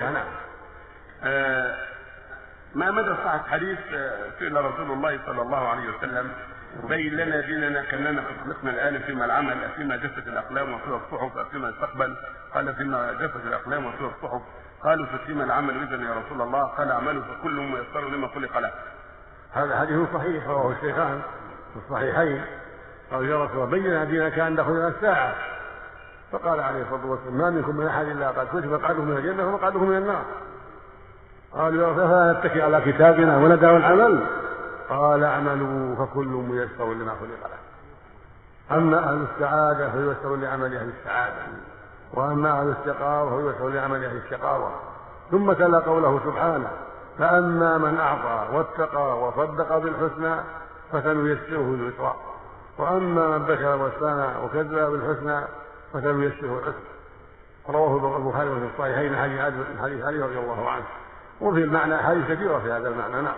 نعم. آه، ما مدى صحة حديث آه، سئل رسول الله صلى الله عليه وسلم؟ بين لنا ديننا كاننا قد خلقنا الآن فيما العمل فيما جفت الأقلام وفيما الصحف فيما يستقبل. قال فيما جفت الأقلام وفيما الصحف. قالوا فيما العمل اذا يا رسول الله. قال اعملوا فكل ميسر لما خلق له هذا حديث صحيح رواه الشيخان في الصحيحين. قال يا رسول الله بين لنا ديننا كان دخلنا الساعة. فقال عليه الصلاة والسلام ما منكم من أحد إلا قد كتب مقعده من الجنة ومقعده من النار. قالوا يا الله نتكي على كتابنا وندع العمل. قال اعملوا فكل ميسر لما خلق له. أما أهل السعادة فييسر لعمل أهل السعادة وأما أهل الشقاوة فييسر لعمل أهل الشقاوة. ثم تلا قوله سبحانه فأما من أعطى واتقى وصدق بالحسنى فسنيسره لليسرى وأما من بشر واستغنى وكذب بالحسنى فسنيسره العسر رواه البخاري في الصحيحين حديث علي رضي الله عنه. وفي المعنى احاديث كثيرة في هذا المعنى نعم.